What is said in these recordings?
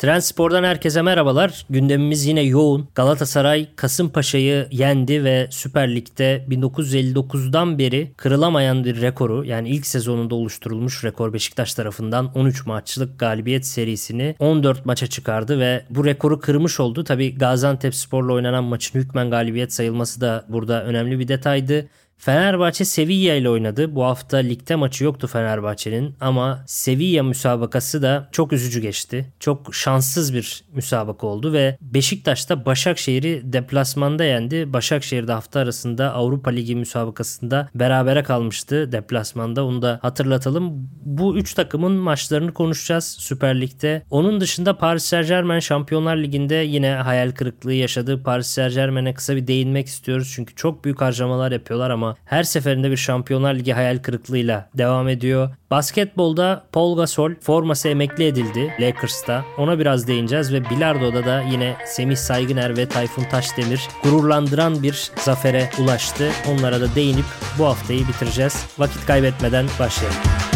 Trendspor'dan herkese merhabalar. Gündemimiz yine yoğun. Galatasaray Kasımpaşa'yı yendi ve Süper Lig'de 1959'dan beri kırılamayan bir rekoru yani ilk sezonunda oluşturulmuş rekor Beşiktaş tarafından 13 maçlık galibiyet serisini 14 maça çıkardı ve bu rekoru kırmış oldu. Tabi Gaziantep Spor'la oynanan maçın hükmen galibiyet sayılması da burada önemli bir detaydı. Fenerbahçe Sevilla ile oynadı. Bu hafta ligde maçı yoktu Fenerbahçe'nin ama Sevilla müsabakası da çok üzücü geçti. Çok şanssız bir müsabaka oldu ve Beşiktaş'ta Başakşehir'i deplasmanda yendi. Başakşehir'de hafta arasında Avrupa Ligi müsabakasında berabere kalmıştı deplasmanda. Onu da hatırlatalım. Bu üç takımın maçlarını konuşacağız Süper Lig'de. Onun dışında Paris Saint Germain Şampiyonlar Ligi'nde yine hayal kırıklığı yaşadı. Paris Saint Germain'e kısa bir değinmek istiyoruz. Çünkü çok büyük harcamalar yapıyorlar ama her seferinde bir Şampiyonlar Ligi hayal kırıklığıyla devam ediyor. Basketbolda Paul Gasol forması emekli edildi Lakers'ta. Ona biraz değineceğiz ve Bilardo'da da yine Semih Saygıner ve Tayfun Taşdemir gururlandıran bir zafere ulaştı. Onlara da değinip bu haftayı bitireceğiz. Vakit kaybetmeden başlayalım.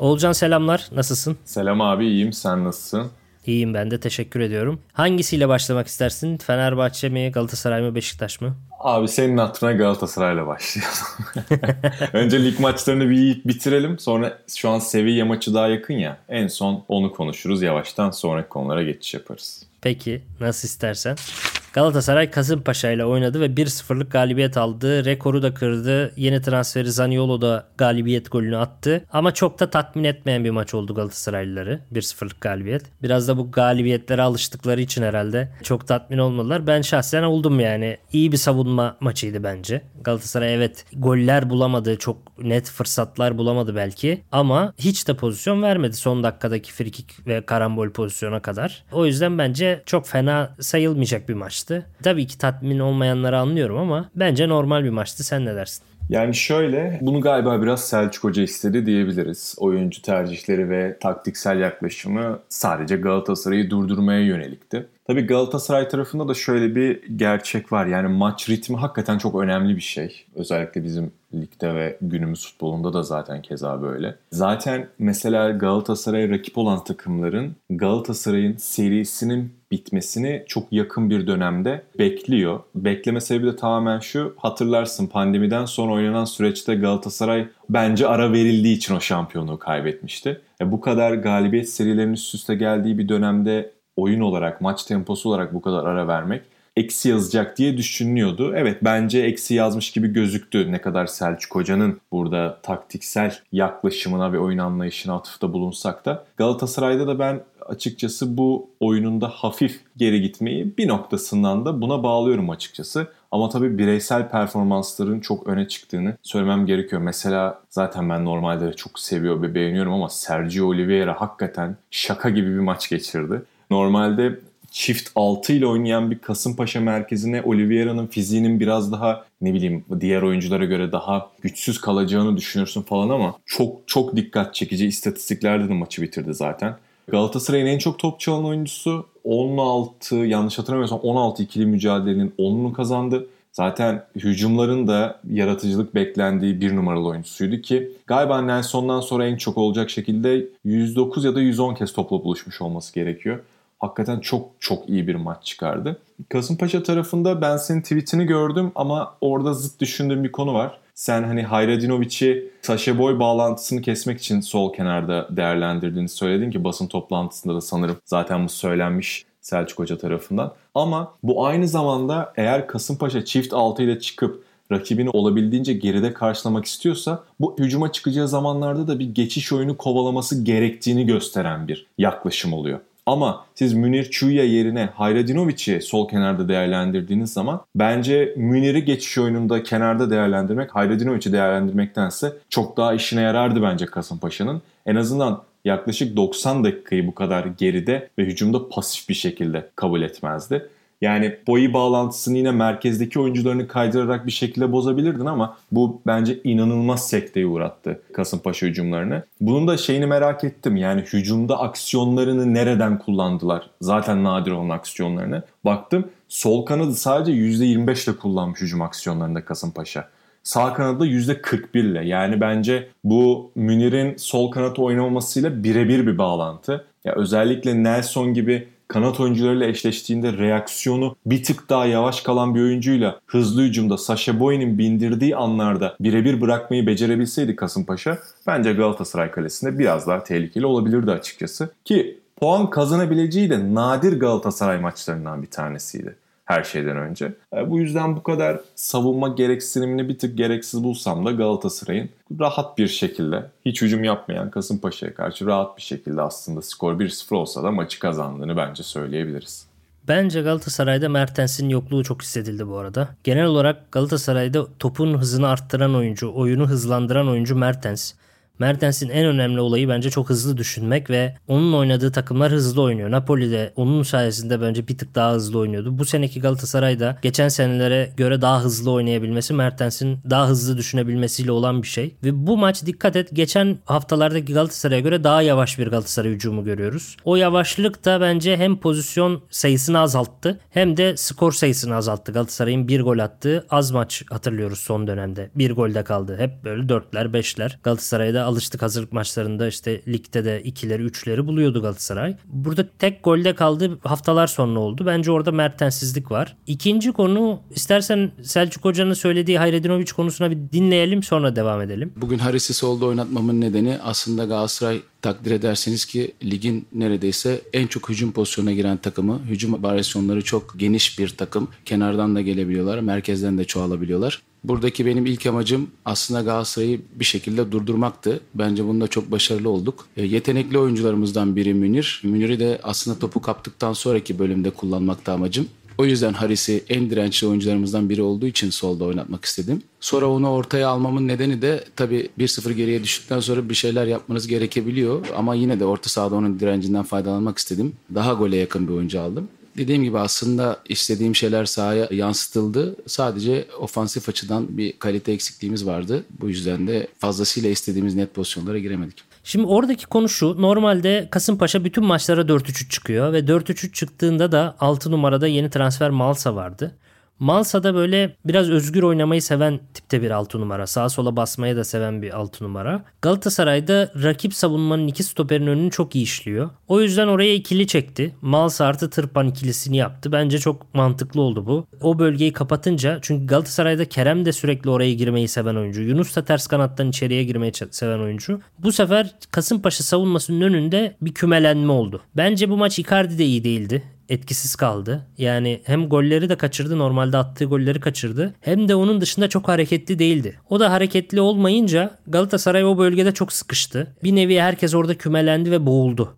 Olcan selamlar. Nasılsın? Selam abi iyiyim. Sen nasılsın? İyiyim ben de teşekkür ediyorum. Hangisiyle başlamak istersin? Fenerbahçe mi, Galatasaray mı, Beşiktaş mı? Abi senin hatırına Galatasaray'la başlayalım. Önce lig maçlarını bir bitirelim. Sonra şu an Sevilla maçı daha yakın ya. En son onu konuşuruz. Yavaştan sonraki konulara geçiş yaparız. Peki nasıl istersen. Galatasaray Kasımpaşa ile oynadı ve 1-0'lık galibiyet aldı. Rekoru da kırdı. Yeni transferi Zaniolo da galibiyet golünü attı. Ama çok da tatmin etmeyen bir maç oldu Galatasaraylıları. 1-0'lık galibiyet. Biraz da bu galibiyetlere alıştıkları için herhalde çok tatmin olmadılar. Ben şahsen oldum yani. İyi bir savunma maçıydı bence. Galatasaray evet goller bulamadı. Çok net fırsatlar bulamadı belki. Ama hiç de pozisyon vermedi son dakikadaki frikik ve karambol pozisyona kadar. O yüzden bence çok fena sayılmayacak bir maç maçtı. Tabii ki tatmin olmayanları anlıyorum ama bence normal bir maçtı. Sen ne dersin? Yani şöyle, bunu galiba biraz Selçuk Hoca istedi diyebiliriz. Oyuncu tercihleri ve taktiksel yaklaşımı sadece Galatasaray'ı durdurmaya yönelikti. Tabii Galatasaray tarafında da şöyle bir gerçek var. Yani maç ritmi hakikaten çok önemli bir şey. Özellikle bizim ligde ve günümüz futbolunda da zaten keza böyle. Zaten mesela Galatasaray rakip olan takımların Galatasaray'ın serisinin bitmesini çok yakın bir dönemde bekliyor. Bekleme sebebi de tamamen şu. Hatırlarsın pandemiden sonra oynanan süreçte Galatasaray bence ara verildiği için o şampiyonluğu kaybetmişti. E bu kadar galibiyet serilerinin üst üste geldiği bir dönemde oyun olarak, maç temposu olarak bu kadar ara vermek eksi yazacak diye düşünülüyordu. Evet bence eksi yazmış gibi gözüktü ne kadar Selçuk Hoca'nın burada taktiksel yaklaşımına ve oyun anlayışına atıfta bulunsak da. Galatasaray'da da ben açıkçası bu oyununda hafif geri gitmeyi bir noktasından da buna bağlıyorum açıkçası. Ama tabii bireysel performansların çok öne çıktığını söylemem gerekiyor. Mesela zaten ben normalde çok seviyor ve beğeniyorum ama Sergio Oliveira hakikaten şaka gibi bir maç geçirdi. Normalde çift 6 ile oynayan bir Kasımpaşa merkezine Oliveira'nın fiziğinin biraz daha ne bileyim diğer oyunculara göre daha güçsüz kalacağını düşünürsün falan ama çok çok dikkat çekici istatistiklerde de maçı bitirdi zaten. Galatasaray'ın en çok top çalan oyuncusu 16 yanlış hatırlamıyorsam 16 ikili mücadelenin 10'unu kazandı. Zaten hücumların da yaratıcılık beklendiği bir numaralı oyuncusuydu ki galiba Nelson'dan sonra en çok olacak şekilde 109 ya da 110 kez topla buluşmuş olması gerekiyor. Hakikaten çok çok iyi bir maç çıkardı. Kasımpaşa tarafında ben senin tweetini gördüm ama orada zıt düşündüğüm bir konu var. Sen hani Hayradinoviç'i Sasha Boy bağlantısını kesmek için sol kenarda değerlendirdiğini söyledin ki basın toplantısında da sanırım zaten bu söylenmiş Selçuk Hoca tarafından. Ama bu aynı zamanda eğer Kasımpaşa çift altı ile çıkıp rakibini olabildiğince geride karşılamak istiyorsa bu hücuma çıkacağı zamanlarda da bir geçiş oyunu kovalaması gerektiğini gösteren bir yaklaşım oluyor. Ama siz Münir Çuya yerine Hayradinoviç'i sol kenarda değerlendirdiğiniz zaman bence Münir'i geçiş oyununda kenarda değerlendirmek Hayradinoviç'i değerlendirmektense çok daha işine yarardı bence Kasımpaşa'nın. En azından yaklaşık 90 dakikayı bu kadar geride ve hücumda pasif bir şekilde kabul etmezdi. Yani boyu bağlantısını yine merkezdeki oyuncularını kaydırarak bir şekilde bozabilirdin ama bu bence inanılmaz sekteye uğrattı Kasımpaşa hücumlarını. Bunun da şeyini merak ettim. Yani hücumda aksiyonlarını nereden kullandılar? Zaten nadir olan aksiyonlarını. Baktım sol kanadı sadece %25 ile kullanmış hücum aksiyonlarında Kasımpaşa. Sağ kanadı %41 ile. Yani bence bu Münir'in sol kanat oynamamasıyla birebir bir bağlantı. Ya özellikle Nelson gibi kanat oyuncularıyla eşleştiğinde reaksiyonu bir tık daha yavaş kalan bir oyuncuyla hızlı hücumda Sasha Boy'un bindirdiği anlarda birebir bırakmayı becerebilseydi Kasımpaşa bence Galatasaray kalesinde biraz daha tehlikeli olabilirdi açıkçası. Ki puan kazanabileceği de nadir Galatasaray maçlarından bir tanesiydi her şeyden önce. E, bu yüzden bu kadar savunma gereksinimini bir tık gereksiz bulsam da Galatasaray'ın rahat bir şekilde hiç hücum yapmayan Kasımpaşa'ya karşı rahat bir şekilde aslında skor 1-0 olsa da maçı kazandığını bence söyleyebiliriz. Bence Galatasaray'da Mertens'in yokluğu çok hissedildi bu arada. Genel olarak Galatasaray'da topun hızını arttıran oyuncu, oyunu hızlandıran oyuncu Mertens. Mertens'in en önemli olayı bence çok hızlı düşünmek ve onun oynadığı takımlar hızlı oynuyor. Napoli de onun sayesinde bence bir tık daha hızlı oynuyordu. Bu seneki Galatasaray'da geçen senelere göre daha hızlı oynayabilmesi Mertens'in daha hızlı düşünebilmesiyle olan bir şey. Ve bu maç dikkat et geçen haftalardaki Galatasaray'a göre daha yavaş bir Galatasaray hücumu görüyoruz. O yavaşlık da bence hem pozisyon sayısını azalttı hem de skor sayısını azalttı. Galatasaray'ın bir gol attığı az maç hatırlıyoruz son dönemde. Bir golde kaldı. Hep böyle dörtler beşler. Galatasaray'da alıştık hazırlık maçlarında işte ligde de ikileri üçleri buluyordu Galatasaray. Burada tek golde kaldı haftalar sonra oldu. Bence orada mertensizlik var. İkinci konu istersen Selçuk Hoca'nın söylediği Hayredinovic konusuna bir dinleyelim sonra devam edelim. Bugün Haris'i solda oynatmamın nedeni aslında Galatasaray takdir ederseniz ki ligin neredeyse en çok hücum pozisyonuna giren takımı. Hücum varyasyonları çok geniş bir takım. Kenardan da gelebiliyorlar, merkezden de çoğalabiliyorlar. Buradaki benim ilk amacım aslında Galatasaray'ı bir şekilde durdurmaktı. Bence bunda çok başarılı olduk. E, yetenekli oyuncularımızdan biri Münir. Münir'i de aslında topu kaptıktan sonraki bölümde kullanmakta amacım. O yüzden Haris'i en dirençli oyuncularımızdan biri olduğu için solda oynatmak istedim. Sonra onu ortaya almamın nedeni de tabii 1-0 geriye düştükten sonra bir şeyler yapmanız gerekebiliyor. Ama yine de orta sahada onun direncinden faydalanmak istedim. Daha gole yakın bir oyuncu aldım. Dediğim gibi aslında istediğim şeyler sahaya yansıtıldı. Sadece ofansif açıdan bir kalite eksikliğimiz vardı. Bu yüzden de fazlasıyla istediğimiz net pozisyonlara giremedik. Şimdi oradaki konu şu. Normalde Kasımpaşa bütün maçlara 4-3-3 çıkıyor ve 4-3-3 çıktığında da 6 numarada yeni transfer Malsa vardı. Malsa da böyle biraz özgür oynamayı seven tipte bir 6 numara. Sağa sola basmayı da seven bir 6 numara. Galatasaray'da rakip savunmanın iki stoperin önünü çok iyi işliyor. O yüzden oraya ikili çekti. Malsa artı Tırpan ikilisini yaptı. Bence çok mantıklı oldu bu. O bölgeyi kapatınca çünkü Galatasaray'da Kerem de sürekli oraya girmeyi seven oyuncu. Yunus da ters kanattan içeriye girmeyi seven oyuncu. Bu sefer Kasımpaşa savunmasının önünde bir kümelenme oldu. Bence bu maç Icardi de iyi değildi etkisiz kaldı. Yani hem golleri de kaçırdı normalde attığı golleri kaçırdı. Hem de onun dışında çok hareketli değildi. O da hareketli olmayınca Galatasaray o bölgede çok sıkıştı. Bir nevi herkes orada kümelendi ve boğuldu.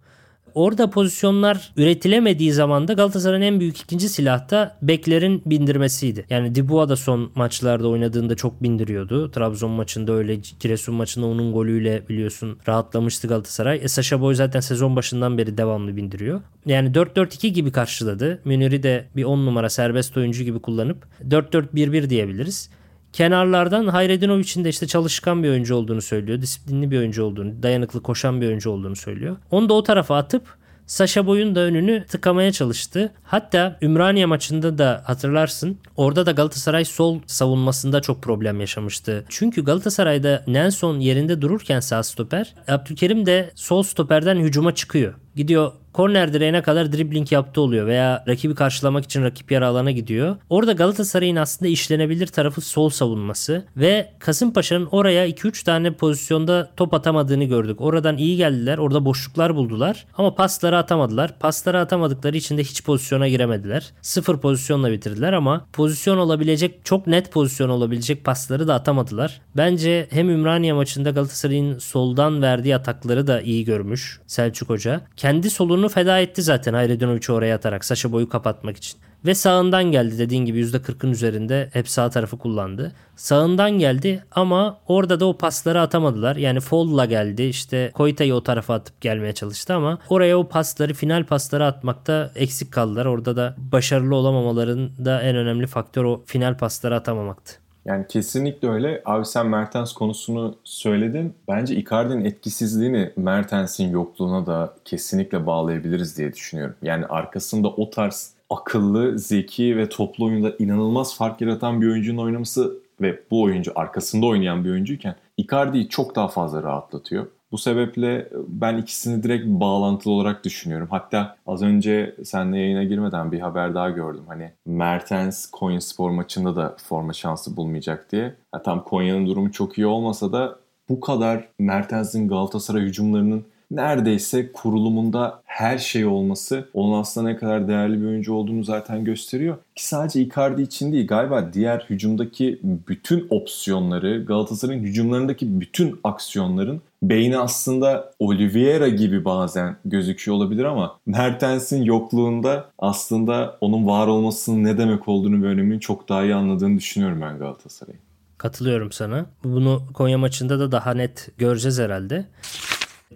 Orada pozisyonlar üretilemediği zaman da Galatasaray'ın en büyük ikinci silahı da beklerin bindirmesiydi. Yani Dibua da son maçlarda oynadığında çok bindiriyordu. Trabzon maçında öyle, Giresun maçında onun golüyle biliyorsun rahatlamıştı Galatasaray. E Sasha Boy zaten sezon başından beri devamlı bindiriyor. Yani 4-4-2 gibi karşıladı. Münir'i de bir 10 numara serbest oyuncu gibi kullanıp 4-4-1-1 diyebiliriz. Kenarlardan Hayreddinoviç'in de işte çalışkan bir oyuncu olduğunu söylüyor. Disiplinli bir oyuncu olduğunu, dayanıklı koşan bir oyuncu olduğunu söylüyor. Onu da o tarafa atıp Sasha Boy'un da önünü tıkamaya çalıştı. Hatta Ümraniye maçında da hatırlarsın orada da Galatasaray sol savunmasında çok problem yaşamıştı. Çünkü Galatasaray'da Nelson yerinde dururken sağ stoper Abdülkerim de sol stoperden hücuma çıkıyor. Gidiyor korner direğine kadar dribbling yaptı oluyor veya rakibi karşılamak için rakip yarı alana gidiyor. Orada Galatasaray'ın aslında işlenebilir tarafı sol savunması ve Kasımpaşa'nın oraya 2-3 tane pozisyonda top atamadığını gördük. Oradan iyi geldiler. Orada boşluklar buldular ama pasları atamadılar. Pasları atamadıkları için de hiç pozisyona giremediler. Sıfır pozisyonla bitirdiler ama pozisyon olabilecek çok net pozisyon olabilecek pasları da atamadılar. Bence hem Ümraniye maçında Galatasaray'ın soldan verdiği atakları da iyi görmüş Selçuk Hoca. Kendi solunu feda etti zaten Hayredonovic'i oraya atarak Saşa boyu kapatmak için. Ve sağından geldi dediğin gibi %40'ın üzerinde hep sağ tarafı kullandı. Sağından geldi ama orada da o pasları atamadılar. Yani Foll'la geldi işte Koita'yı o tarafa atıp gelmeye çalıştı ama oraya o pasları final pasları atmakta eksik kaldılar. Orada da başarılı olamamaların da en önemli faktör o final pasları atamamaktı. Yani kesinlikle öyle. Abi sen Mertens konusunu söyledin. Bence Icardi'nin etkisizliğini Mertens'in yokluğuna da kesinlikle bağlayabiliriz diye düşünüyorum. Yani arkasında o tarz akıllı, zeki ve toplu oyunda inanılmaz fark yaratan bir oyuncunun oynaması ve bu oyuncu arkasında oynayan bir oyuncuyken Icardi'yi çok daha fazla rahatlatıyor. Bu sebeple ben ikisini direkt bağlantılı olarak düşünüyorum. Hatta az önce seninle yayına girmeden bir haber daha gördüm. Hani Mertens Konya Spor maçında da forma şansı bulmayacak diye. Ya tam Konya'nın durumu çok iyi olmasa da bu kadar Mertens'in Galatasaray hücumlarının neredeyse kurulumunda her şey olması onun aslında ne kadar değerli bir oyuncu olduğunu zaten gösteriyor. Ki sadece Icardi için değil galiba diğer hücumdaki bütün opsiyonları Galatasaray'ın hücumlarındaki bütün aksiyonların beyni aslında Oliveira gibi bazen gözüküyor olabilir ama Mertens'in yokluğunda aslında onun var olmasının ne demek olduğunu ve önemini çok daha iyi anladığını düşünüyorum ben Galatasaray'ın. Katılıyorum sana. Bunu Konya maçında da daha net göreceğiz herhalde.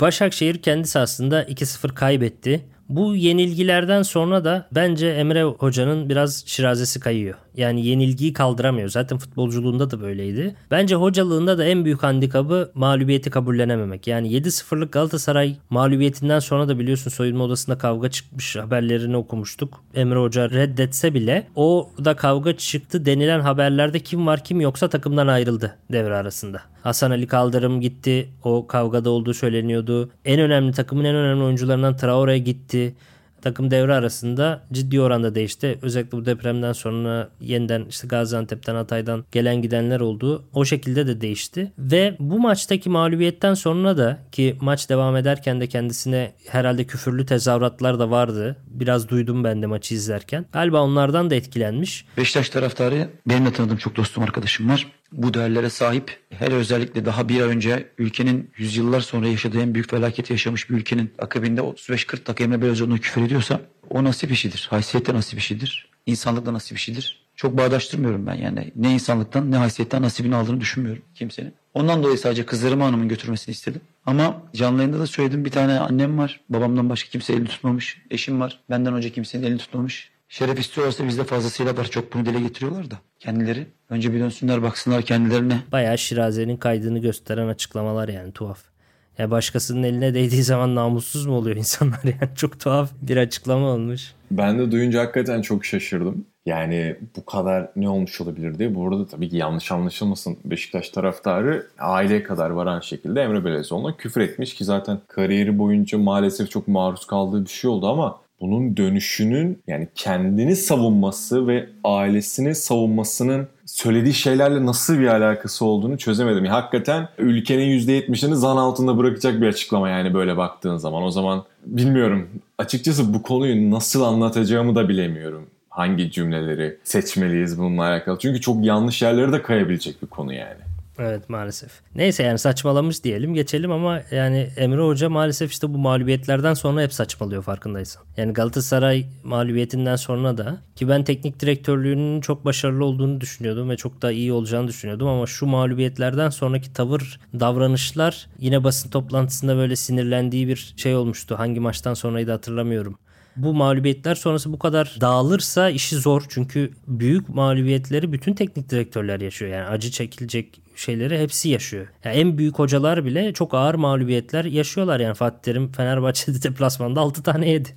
Başakşehir kendisi aslında 2-0 kaybetti. Bu yenilgilerden sonra da bence Emre Hoca'nın biraz şirazesi kayıyor. Yani yenilgiyi kaldıramıyor. Zaten futbolculuğunda da böyleydi. Bence hocalığında da en büyük handikabı mağlubiyeti kabullenememek. Yani 7-0'lık Galatasaray mağlubiyetinden sonra da biliyorsun soyunma odasında kavga çıkmış haberlerini okumuştuk. Emre Hoca reddetse bile o da kavga çıktı denilen haberlerde kim var kim yoksa takımdan ayrıldı devre arasında. Hasan Ali Kaldırım gitti. O kavgada olduğu söyleniyordu. En önemli takımın en önemli oyuncularından Traore gitti takım devre arasında ciddi oranda değişti. Özellikle bu depremden sonra yeniden işte Gaziantep'ten Hatay'dan gelen gidenler oldu. O şekilde de değişti. Ve bu maçtaki mağlubiyetten sonra da ki maç devam ederken de kendisine herhalde küfürlü tezahüratlar da vardı. Biraz duydum ben de maçı izlerken. Galiba onlardan da etkilenmiş. Beşiktaş taraftarı benim de tanıdığım çok dostum arkadaşım var bu değerlere sahip. Hele özellikle daha bir ay önce ülkenin yüzyıllar sonra yaşadığı en büyük felaketi yaşamış bir ülkenin akabinde 35-40 dakika Emre Belözoğlu'na küfür ediyorsa o nasip işidir. Haysiyette nasip işidir. İnsanlıkta nasip işidir. Çok bağdaştırmıyorum ben yani. Ne insanlıktan ne haysiyetten nasibini aldığını düşünmüyorum kimsenin. Ondan dolayı sadece kızlarımı hanımın götürmesini istedim. Ama canlı da söyledim bir tane annem var. Babamdan başka kimse elini tutmamış. Eşim var. Benden önce kimsenin elini tutmamış. Şeref istiyorlarsa bizde fazlasıyla var. Çok bunu dile getiriyorlar da kendileri. Önce bir dönsünler baksınlar kendilerine. Bayağı Şiraze'nin kaydını gösteren açıklamalar yani tuhaf. Ya başkasının eline değdiği zaman namussuz mu oluyor insanlar yani çok tuhaf bir açıklama olmuş. Ben de duyunca hakikaten çok şaşırdım. Yani bu kadar ne olmuş olabilir diye. Bu arada tabii ki yanlış anlaşılmasın. Beşiktaş taraftarı aileye kadar varan şekilde Emre Belezoğlu'na küfür etmiş ki zaten kariyeri boyunca maalesef çok maruz kaldığı bir şey oldu ama bunun dönüşünün yani kendini savunması ve ailesini savunmasının söylediği şeylerle nasıl bir alakası olduğunu çözemedim. Yani hakikaten ülkenin %70'ini zan altında bırakacak bir açıklama yani böyle baktığın zaman. O zaman bilmiyorum. Açıkçası bu konuyu nasıl anlatacağımı da bilemiyorum. Hangi cümleleri seçmeliyiz bununla alakalı. Çünkü çok yanlış yerlere de kayabilecek bir konu yani. Evet maalesef. Neyse yani saçmalamış diyelim geçelim ama yani Emre Hoca maalesef işte bu mağlubiyetlerden sonra hep saçmalıyor farkındaysan. Yani Galatasaray mağlubiyetinden sonra da ki ben teknik direktörlüğünün çok başarılı olduğunu düşünüyordum ve çok da iyi olacağını düşünüyordum ama şu mağlubiyetlerden sonraki tavır, davranışlar yine basın toplantısında böyle sinirlendiği bir şey olmuştu. Hangi maçtan sonraydı hatırlamıyorum bu mağlubiyetler sonrası bu kadar dağılırsa işi zor. Çünkü büyük mağlubiyetleri bütün teknik direktörler yaşıyor. Yani acı çekilecek şeyleri hepsi yaşıyor. Yani en büyük hocalar bile çok ağır mağlubiyetler yaşıyorlar. Yani Fatih Terim Fenerbahçe'de deplasmanda 6 tane yedi.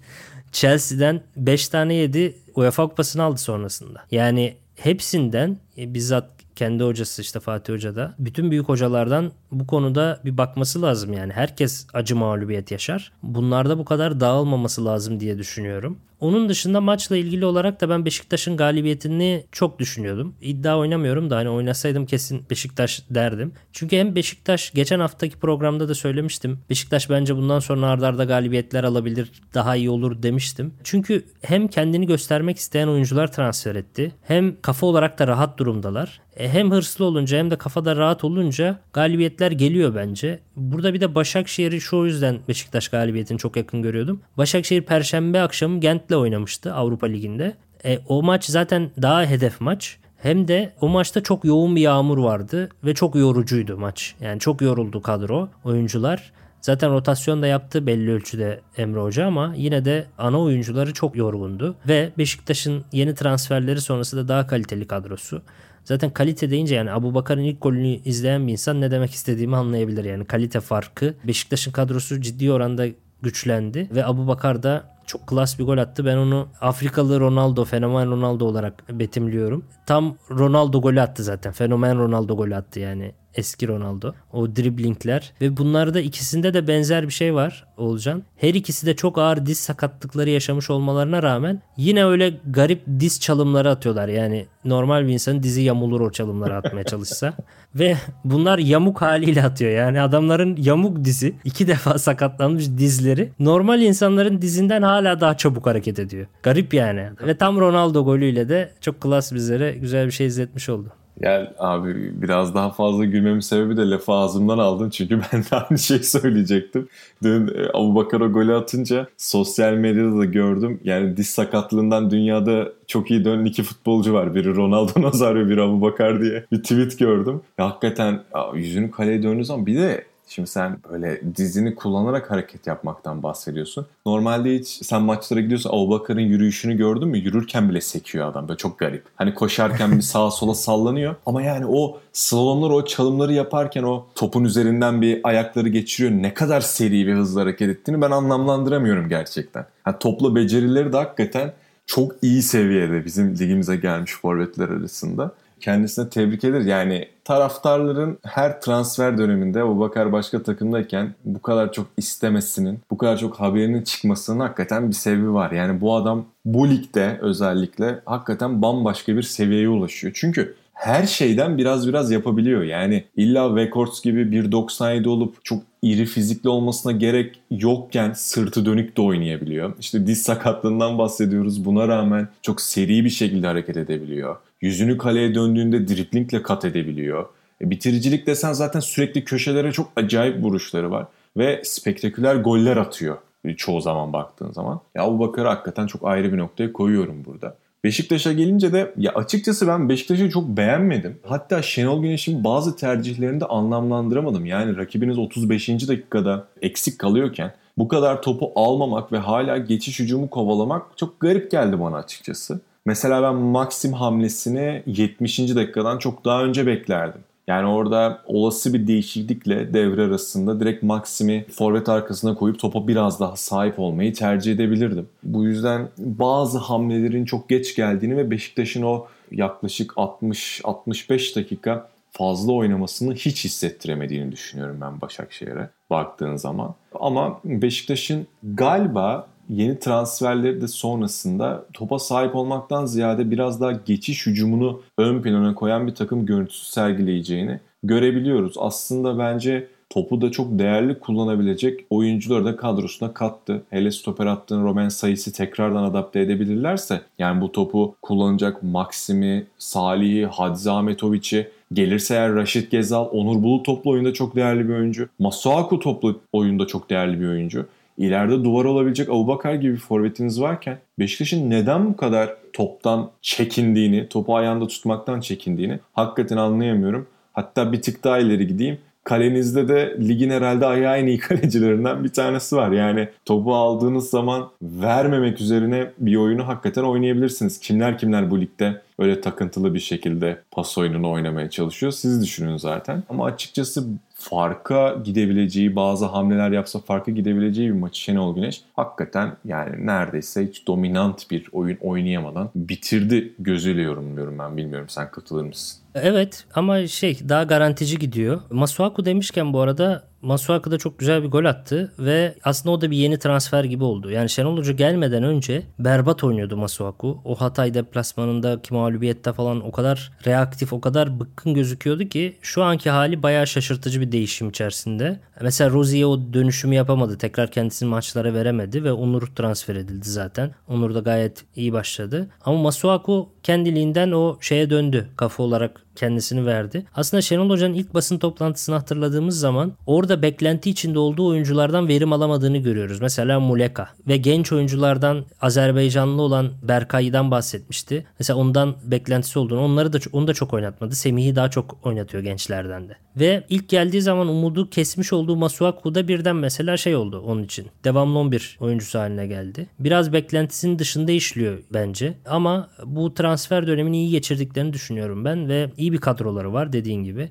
Chelsea'den 5 tane yedi. UEFA kupasını aldı sonrasında. Yani hepsinden e, bizzat kendi hocası işte Fatih Hoca da. Bütün büyük hocalardan bu konuda bir bakması lazım yani. Herkes acı mağlubiyet yaşar. Bunlarda bu kadar dağılmaması lazım diye düşünüyorum. Onun dışında maçla ilgili olarak da ben Beşiktaş'ın galibiyetini çok düşünüyordum. İddia oynamıyorum da hani oynasaydım kesin Beşiktaş derdim. Çünkü hem Beşiktaş geçen haftaki programda da söylemiştim. Beşiktaş bence bundan sonra ardarda galibiyetler alabilir, daha iyi olur demiştim. Çünkü hem kendini göstermek isteyen oyuncular transfer etti. Hem kafa olarak da rahat durumdalar. E, hem hırslı olunca hem de kafada rahat olunca galibiyetler geliyor bence. Burada bir de Başakşehir'i şu yüzden Beşiktaş galibiyetini çok yakın görüyordum. Başakşehir Perşembe akşamı Gent'le oynamıştı Avrupa Ligi'nde. E, o maç zaten daha hedef maç. Hem de o maçta çok yoğun bir yağmur vardı ve çok yorucuydu maç. Yani çok yoruldu kadro, oyuncular. Zaten rotasyon da yaptı belli ölçüde Emre Hoca ama yine de ana oyuncuları çok yorgundu. Ve Beşiktaş'ın yeni transferleri sonrası da daha kaliteli kadrosu. Zaten kalite deyince yani Abu Bakar'ın ilk golünü izleyen bir insan ne demek istediğimi anlayabilir. Yani kalite farkı. Beşiktaş'ın kadrosu ciddi oranda güçlendi ve Abu Bakar da çok klas bir gol attı. Ben onu Afrikalı Ronaldo, fenomen Ronaldo olarak betimliyorum. Tam Ronaldo golü attı zaten. Fenomen Ronaldo golü attı yani eski Ronaldo. O driblingler ve bunlarda ikisinde de benzer bir şey var Olcan. Her ikisi de çok ağır diz sakatlıkları yaşamış olmalarına rağmen yine öyle garip diz çalımları atıyorlar. Yani normal bir insanın dizi yamulur o çalımları atmaya çalışsa. ve bunlar yamuk haliyle atıyor. Yani adamların yamuk dizi iki defa sakatlanmış dizleri normal insanların dizinden hala daha çabuk hareket ediyor. Garip yani. Ve tam Ronaldo golüyle de çok klas bizlere güzel bir şey izletmiş oldu. Gel abi biraz daha fazla gülmemin sebebi de lafı ağzımdan aldın. Çünkü ben de aynı şeyi söyleyecektim. Dün e, Abu Bakar golü atınca sosyal medyada da gördüm. Yani diz sakatlığından dünyada çok iyi dönen iki futbolcu var. Biri Ronaldo Nazario, biri Abu Bakar diye bir tweet gördüm. Ya hakikaten yüzünü kaleye döndüğü zaman bir de Şimdi sen böyle dizini kullanarak hareket yapmaktan bahsediyorsun. Normalde hiç sen maçlara gidiyorsun Abubakar'ın yürüyüşünü gördün mü? Yürürken bile sekiyor adam. Böyle çok garip. Hani koşarken bir sağa sola sallanıyor. Ama yani o slalomları, o çalımları yaparken o topun üzerinden bir ayakları geçiriyor. Ne kadar seri ve hızlı hareket ettiğini ben anlamlandıramıyorum gerçekten. Yani topla becerileri de hakikaten çok iyi seviyede bizim ligimize gelmiş forvetler arasında kendisine tebrik eder. Yani taraftarların her transfer döneminde o Bakar başka takımdayken bu kadar çok istemesinin, bu kadar çok haberinin çıkmasının hakikaten bir sebebi var. Yani bu adam bu ligde özellikle hakikaten bambaşka bir seviyeye ulaşıyor. Çünkü her şeyden biraz biraz yapabiliyor. Yani illa Records gibi 1.97 olup çok iri fizikli olmasına gerek yokken sırtı dönük de oynayabiliyor. İşte diz sakatlığından bahsediyoruz. Buna rağmen çok seri bir şekilde hareket edebiliyor. Yüzünü kaleye döndüğünde driplingle kat edebiliyor. E, bitiricilik desen zaten sürekli köşelere çok acayip vuruşları var. Ve spektaküler goller atıyor çoğu zaman baktığın zaman. Ya bu Bakar'ı hakikaten çok ayrı bir noktaya koyuyorum burada. Beşiktaş'a gelince de ya açıkçası ben Beşiktaş'ı çok beğenmedim. Hatta Şenol Güneş'in bazı tercihlerini de anlamlandıramadım. Yani rakibiniz 35. dakikada eksik kalıyorken bu kadar topu almamak ve hala geçiş hücumu kovalamak çok garip geldi bana açıkçası. Mesela ben Maxim hamlesini 70. dakikadan çok daha önce beklerdim. Yani orada olası bir değişiklikle devre arasında direkt Maxim'i forvet arkasına koyup topa biraz daha sahip olmayı tercih edebilirdim. Bu yüzden bazı hamlelerin çok geç geldiğini ve Beşiktaş'ın o yaklaşık 60-65 dakika fazla oynamasını hiç hissettiremediğini düşünüyorum ben Başakşehir'e baktığın zaman. Ama Beşiktaş'ın galiba yeni transferleri de sonrasında topa sahip olmaktan ziyade biraz daha geçiş hücumunu ön plana koyan bir takım görüntüsü sergileyeceğini görebiliyoruz. Aslında bence topu da çok değerli kullanabilecek oyuncuları da kadrosuna kattı. Hele stoper attığın Roman sayısı tekrardan adapte edebilirlerse yani bu topu kullanacak Maxim'i, Salih'i, Hadzi Ahmetoviç'i Gelirse eğer Raşit Gezal, Onur Bulut toplu oyunda çok değerli bir oyuncu. Masuaku toplu oyunda çok değerli bir oyuncu. İleride duvar olabilecek Abubakar gibi bir forvetiniz varken Beşiktaş'ın neden bu kadar toptan çekindiğini, topu ayağında tutmaktan çekindiğini hakikaten anlayamıyorum. Hatta bir tık daha ileri gideyim. Kalenizde de ligin herhalde ayağı en iyi kalecilerinden bir tanesi var. Yani topu aldığınız zaman vermemek üzerine bir oyunu hakikaten oynayabilirsiniz. Kimler kimler bu ligde öyle takıntılı bir şekilde pas oyununu oynamaya çalışıyor. Siz düşünün zaten. Ama açıkçası farka gidebileceği, bazı hamleler yapsa farka gidebileceği bir maçı Şenol Güneş hakikaten yani neredeyse hiç dominant bir oyun oynayamadan bitirdi gözüyle yorumluyorum ben. Bilmiyorum sen katılır mısın? Evet ama şey daha garantici gidiyor. Masuaku demişken bu arada Masuaku da çok güzel bir gol attı ve aslında o da bir yeni transfer gibi oldu. Yani Şenol Hoca gelmeden önce berbat oynuyordu Masuaku. O Hatay deplasmanındaki mağlubiyette falan o kadar reaktif, o kadar bıkkın gözüküyordu ki şu anki hali bayağı şaşırtıcı bir değişim içerisinde. Mesela Rozi'ye o dönüşümü yapamadı. Tekrar kendisini maçlara veremedi ve Onur transfer edildi zaten. Onur da gayet iyi başladı. Ama Masuaku kendiliğinden o şeye döndü. Kafa olarak kendisini verdi. Aslında Şenol Hoca'nın ilk basın toplantısını hatırladığımız zaman orada beklenti içinde olduğu oyunculardan verim alamadığını görüyoruz. Mesela Muleka ve genç oyunculardan Azerbaycanlı olan Berkay'dan bahsetmişti. Mesela ondan beklentisi olduğunu onları da onu da çok oynatmadı. Semih'i daha çok oynatıyor gençlerden de. Ve ilk geldiği zaman umudu kesmiş olduğu Masuaku da birden mesela şey oldu onun için. Devamlı 11 oyuncusu haline geldi. Biraz beklentisinin dışında işliyor bence. Ama bu transfer dönemini iyi geçirdiklerini düşünüyorum ben ve iyi bir kadroları var dediğin gibi.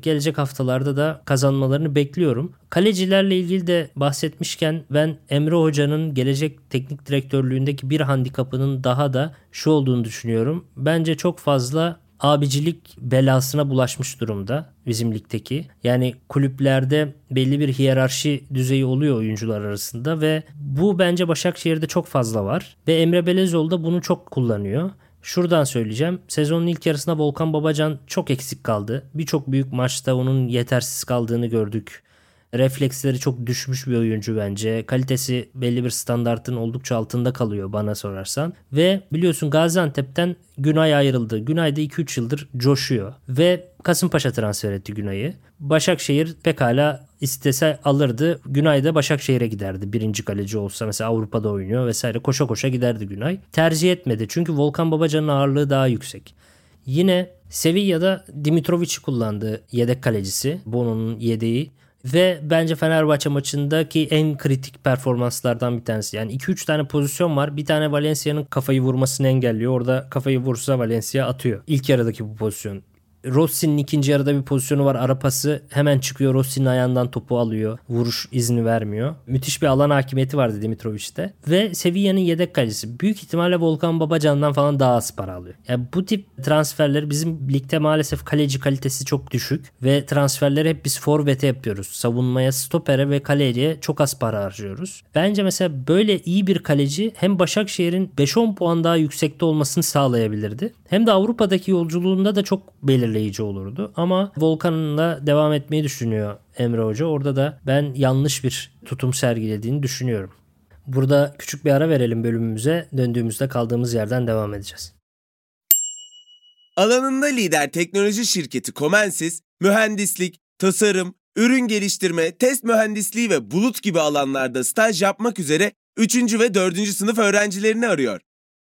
Gelecek haftalarda da kazanmalarını bekliyorum. Kalecilerle ilgili de bahsetmişken ben Emre Hoca'nın gelecek teknik direktörlüğündeki bir handikapının daha da şu olduğunu düşünüyorum. Bence çok fazla abicilik belasına bulaşmış durumda bizim ligdeki. Yani kulüplerde belli bir hiyerarşi düzeyi oluyor oyuncular arasında ve bu bence Başakşehir'de çok fazla var. Ve Emre Belezoğlu da bunu çok kullanıyor. Şuradan söyleyeceğim. Sezonun ilk yarısında Volkan Babacan çok eksik kaldı. Birçok büyük maçta onun yetersiz kaldığını gördük. Refleksleri çok düşmüş bir oyuncu bence. Kalitesi belli bir standartın oldukça altında kalıyor bana sorarsan. Ve biliyorsun Gaziantep'ten Günay ayrıldı. Günay da 2-3 yıldır coşuyor. Ve Kasımpaşa transfer etti Günay'ı. Başakşehir pekala istese alırdı. Günay da Başakşehir'e giderdi. Birinci kaleci olsa mesela Avrupa'da oynuyor vesaire. Koşa koşa giderdi Günay. Tercih etmedi. Çünkü Volkan Babacan'ın ağırlığı daha yüksek. Yine Sevilla'da Dimitrovic'i kullandı yedek kalecisi. Bono'nun yedeği. Ve bence Fenerbahçe maçındaki en kritik performanslardan bir tanesi. Yani 2-3 tane pozisyon var. Bir tane Valencia'nın kafayı vurmasını engelliyor. Orada kafayı vursa Valencia atıyor. İlk yarıdaki bu pozisyon. Rossi'nin ikinci yarıda bir pozisyonu var. Ara pası hemen çıkıyor. Rossi'nin ayağından topu alıyor. Vuruş izni vermiyor. Müthiş bir alan hakimiyeti vardı Dimitrovic'te. Ve Sevilla'nın yedek kalecisi. Büyük ihtimalle Volkan Babacan'dan falan daha az para alıyor. Yani bu tip transferleri bizim ligde maalesef kaleci kalitesi çok düşük. Ve transferleri hep biz forvete yapıyoruz. Savunmaya, stopere ve kaleciye çok az para harcıyoruz. Bence mesela böyle iyi bir kaleci hem Başakşehir'in 5-10 puan daha yüksekte olmasını sağlayabilirdi. Hem de Avrupa'daki yolculuğunda da çok belirleyici olurdu. Ama Volkan'la devam etmeyi düşünüyor Emre Hoca. Orada da ben yanlış bir tutum sergilediğini düşünüyorum. Burada küçük bir ara verelim bölümümüze. Döndüğümüzde kaldığımız yerden devam edeceğiz. Alanında lider teknoloji şirketi Comensis, mühendislik, tasarım, ürün geliştirme, test mühendisliği ve bulut gibi alanlarda staj yapmak üzere 3. ve 4. sınıf öğrencilerini arıyor.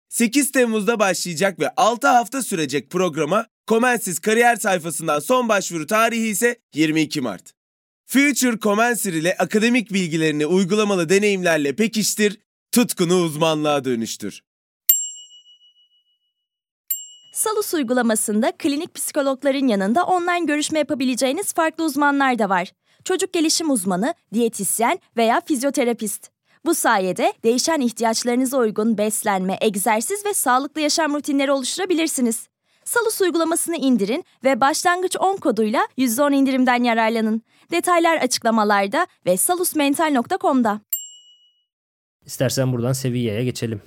8 Temmuz'da başlayacak ve 6 hafta sürecek programa Comensis kariyer sayfasından son başvuru tarihi ise 22 Mart. Future Comensir ile akademik bilgilerini uygulamalı deneyimlerle pekiştir, tutkunu uzmanlığa dönüştür. Salus uygulamasında klinik psikologların yanında online görüşme yapabileceğiniz farklı uzmanlar da var. Çocuk gelişim uzmanı, diyetisyen veya fizyoterapist. Bu sayede değişen ihtiyaçlarınıza uygun beslenme, egzersiz ve sağlıklı yaşam rutinleri oluşturabilirsiniz. Salus uygulamasını indirin ve başlangıç 10 koduyla %10 indirimden yararlanın. Detaylar açıklamalarda ve salusmental.com'da. İstersen buradan Sevilla'ya geçelim.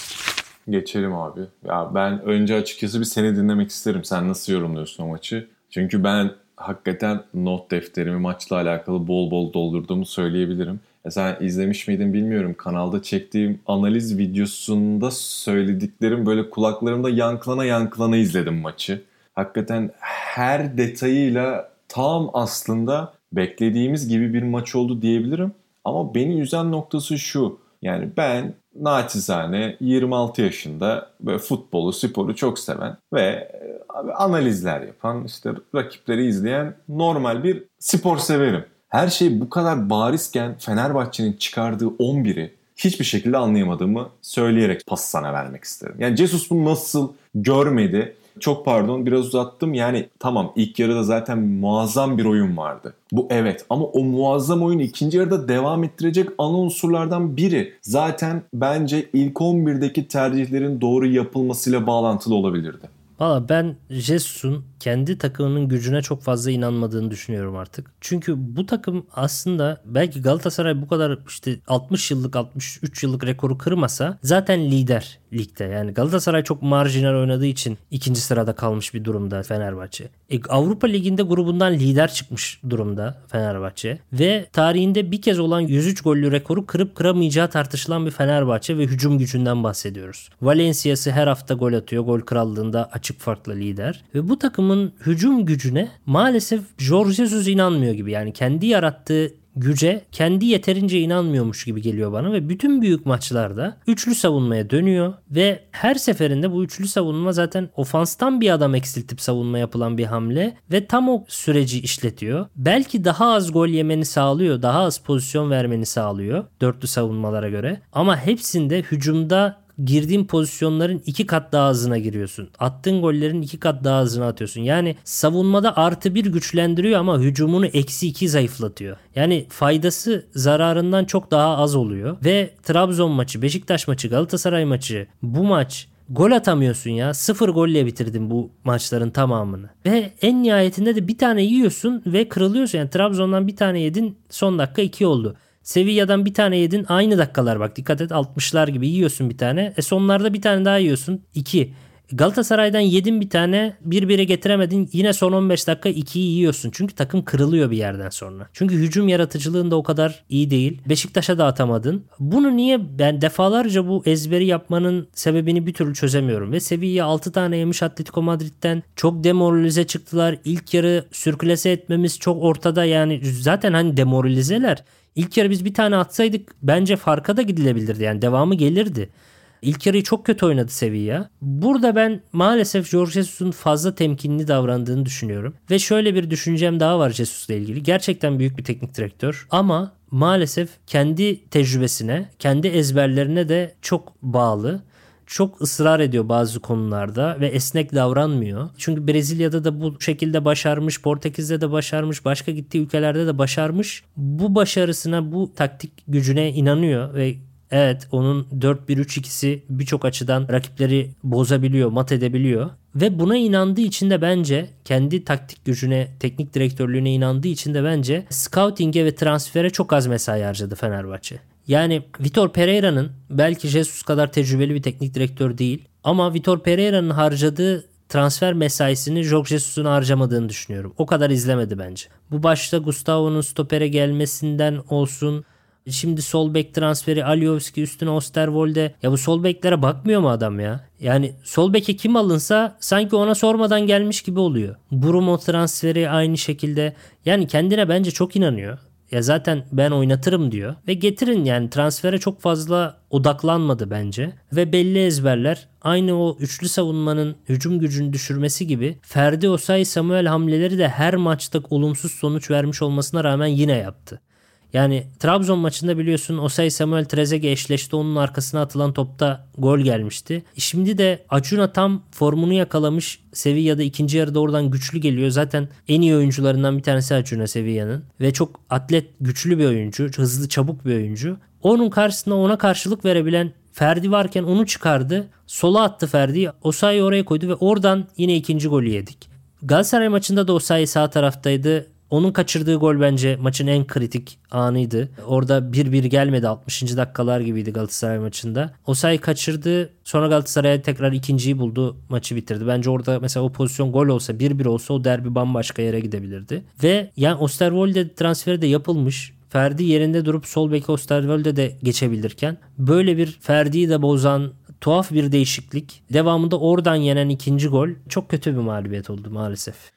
Geçelim abi. Ya ben önce açıkçası bir seni dinlemek isterim. Sen nasıl yorumluyorsun o maçı? Çünkü ben hakikaten not defterimi maçla alakalı bol bol doldurduğumu söyleyebilirim. Sen izlemiş miydin bilmiyorum. Kanalda çektiğim analiz videosunda söylediklerim böyle kulaklarımda yankılana yankılana izledim maçı. Hakikaten her detayıyla tam aslında beklediğimiz gibi bir maç oldu diyebilirim. Ama beni üzen noktası şu. Yani ben naçizane 26 yaşında böyle futbolu, sporu çok seven ve e, analizler yapan, işte rakipleri izleyen normal bir spor severim. Her şey bu kadar barizken Fenerbahçe'nin çıkardığı 11'i hiçbir şekilde anlayamadığımı söyleyerek pas sana vermek isterim. Yani Jesus bunu nasıl görmedi Çok pardon biraz uzattım. Yani tamam ilk yarıda zaten muazzam bir oyun vardı. Bu evet ama o muazzam oyun ikinci yarıda devam ettirecek ana unsurlardan biri. Zaten bence ilk 11'deki tercihlerin doğru yapılmasıyla bağlantılı olabilirdi. Valla ben Jesus'un kendi takımının gücüne çok fazla inanmadığını düşünüyorum artık. Çünkü bu takım aslında belki Galatasaray bu kadar işte 60 yıllık 63 yıllık rekoru kırmasa zaten lider ligde. Yani Galatasaray çok marjinal oynadığı için ikinci sırada kalmış bir durumda Fenerbahçe. E, Avrupa Ligi'nde grubundan lider çıkmış durumda Fenerbahçe. Ve tarihinde bir kez olan 103 gollü rekoru kırıp kıramayacağı tartışılan bir Fenerbahçe ve hücum gücünden bahsediyoruz. Valencia'sı her hafta gol atıyor. Gol krallığında açık farklı lider. Ve bu takımın hücum gücüne maalesef Jorge Jesus inanmıyor gibi. Yani kendi yarattığı güce kendi yeterince inanmıyormuş gibi geliyor bana ve bütün büyük maçlarda üçlü savunmaya dönüyor ve her seferinde bu üçlü savunma zaten ofanstan bir adam eksiltip savunma yapılan bir hamle ve tam o süreci işletiyor. Belki daha az gol yemeni sağlıyor, daha az pozisyon vermeni sağlıyor dörtlü savunmalara göre ama hepsinde hücumda girdiğin pozisyonların iki kat daha hızına giriyorsun. Attığın gollerin iki kat daha hızına atıyorsun. Yani savunmada artı bir güçlendiriyor ama hücumunu eksi iki zayıflatıyor. Yani faydası zararından çok daha az oluyor. Ve Trabzon maçı, Beşiktaş maçı, Galatasaray maçı bu maç Gol atamıyorsun ya. Sıfır golle bitirdin bu maçların tamamını. Ve en nihayetinde de bir tane yiyorsun ve kırılıyorsun. Yani Trabzon'dan bir tane yedin son dakika iki oldu. Sevilla'dan bir tane yedin aynı dakikalar bak dikkat et 60'lar gibi yiyorsun bir tane. E sonlarda bir tane daha yiyorsun 2. Galatasaray'dan yedin bir tane bir bire getiremedin yine son 15 dakika 2'yi yiyorsun. Çünkü takım kırılıyor bir yerden sonra. Çünkü hücum yaratıcılığın da o kadar iyi değil. Beşiktaş'a da atamadın. Bunu niye ben defalarca bu ezberi yapmanın sebebini bir türlü çözemiyorum. Ve Sevilla 6 tane yemiş Atletico Madrid'den çok demoralize çıktılar. İlk yarı sürklese etmemiz çok ortada yani zaten hani demoralizeler. İlk yarı biz bir tane atsaydık bence farka da gidilebilirdi. Yani devamı gelirdi. İlk yarıyı çok kötü oynadı Sevilla. Burada ben maalesef Jorge Jesus'un fazla temkinli davrandığını düşünüyorum. Ve şöyle bir düşüncem daha var Jesus'la ilgili. Gerçekten büyük bir teknik direktör ama maalesef kendi tecrübesine, kendi ezberlerine de çok bağlı çok ısrar ediyor bazı konularda ve esnek davranmıyor. Çünkü Brezilya'da da bu şekilde başarmış, Portekiz'de de başarmış, başka gittiği ülkelerde de başarmış. Bu başarısına, bu taktik gücüne inanıyor ve Evet onun 4-1-3-2'si birçok açıdan rakipleri bozabiliyor, mat edebiliyor. Ve buna inandığı için de bence kendi taktik gücüne, teknik direktörlüğüne inandığı için de bence scouting'e ve transfere çok az mesai harcadı Fenerbahçe. Yani Vitor Pereira'nın belki Jesus kadar tecrübeli bir teknik direktör değil ama Vitor Pereira'nın harcadığı transfer mesaisini Jorge Jesus'un harcamadığını düşünüyorum. O kadar izlemedi bence. Bu başta Gustavo'nun stopere gelmesinden olsun. Şimdi sol bek transferi Aliyovski üstüne Osterwolde. Ya bu sol beklere bakmıyor mu adam ya? Yani sol beke kim alınsa sanki ona sormadan gelmiş gibi oluyor. Brumo transferi aynı şekilde. Yani kendine bence çok inanıyor. Ya zaten ben oynatırım diyor. Ve getirin yani transfere çok fazla odaklanmadı bence. Ve belli ezberler aynı o üçlü savunmanın hücum gücünü düşürmesi gibi Ferdi Osay Samuel hamleleri de her maçta olumsuz sonuç vermiş olmasına rağmen yine yaptı. Yani Trabzon maçında biliyorsun Osay Samuel Trezeguet eşleşti. Onun arkasına atılan topta gol gelmişti. Şimdi de Acuna tam formunu yakalamış. Sevilla'da ikinci yarıda oradan güçlü geliyor. Zaten en iyi oyuncularından bir tanesi Acuna Sevilla'nın. Ve çok atlet, güçlü bir oyuncu. Hızlı, çabuk bir oyuncu. Onun karşısında ona karşılık verebilen Ferdi varken onu çıkardı. Sola attı Ferdi. Osayi oraya koydu ve oradan yine ikinci golü yedik. Galatasaray maçında da Osayi sağ taraftaydı. Onun kaçırdığı gol bence maçın en kritik anıydı. Orada 1-1 gelmedi 60. dakikalar gibiydi Galatasaray maçında. O sayı kaçırdı. Sonra Galatasaray tekrar ikinciyi buldu. Maçı bitirdi. Bence orada mesela o pozisyon gol olsa 1-1 olsa o derbi bambaşka yere gidebilirdi. Ve yani Osterwolde transferi de yapılmış. Ferdi yerinde durup sol bek Osterwolde de geçebilirken böyle bir Ferdi'yi de bozan tuhaf bir değişiklik. Devamında oradan yenen ikinci gol çok kötü bir mağlubiyet oldu maalesef.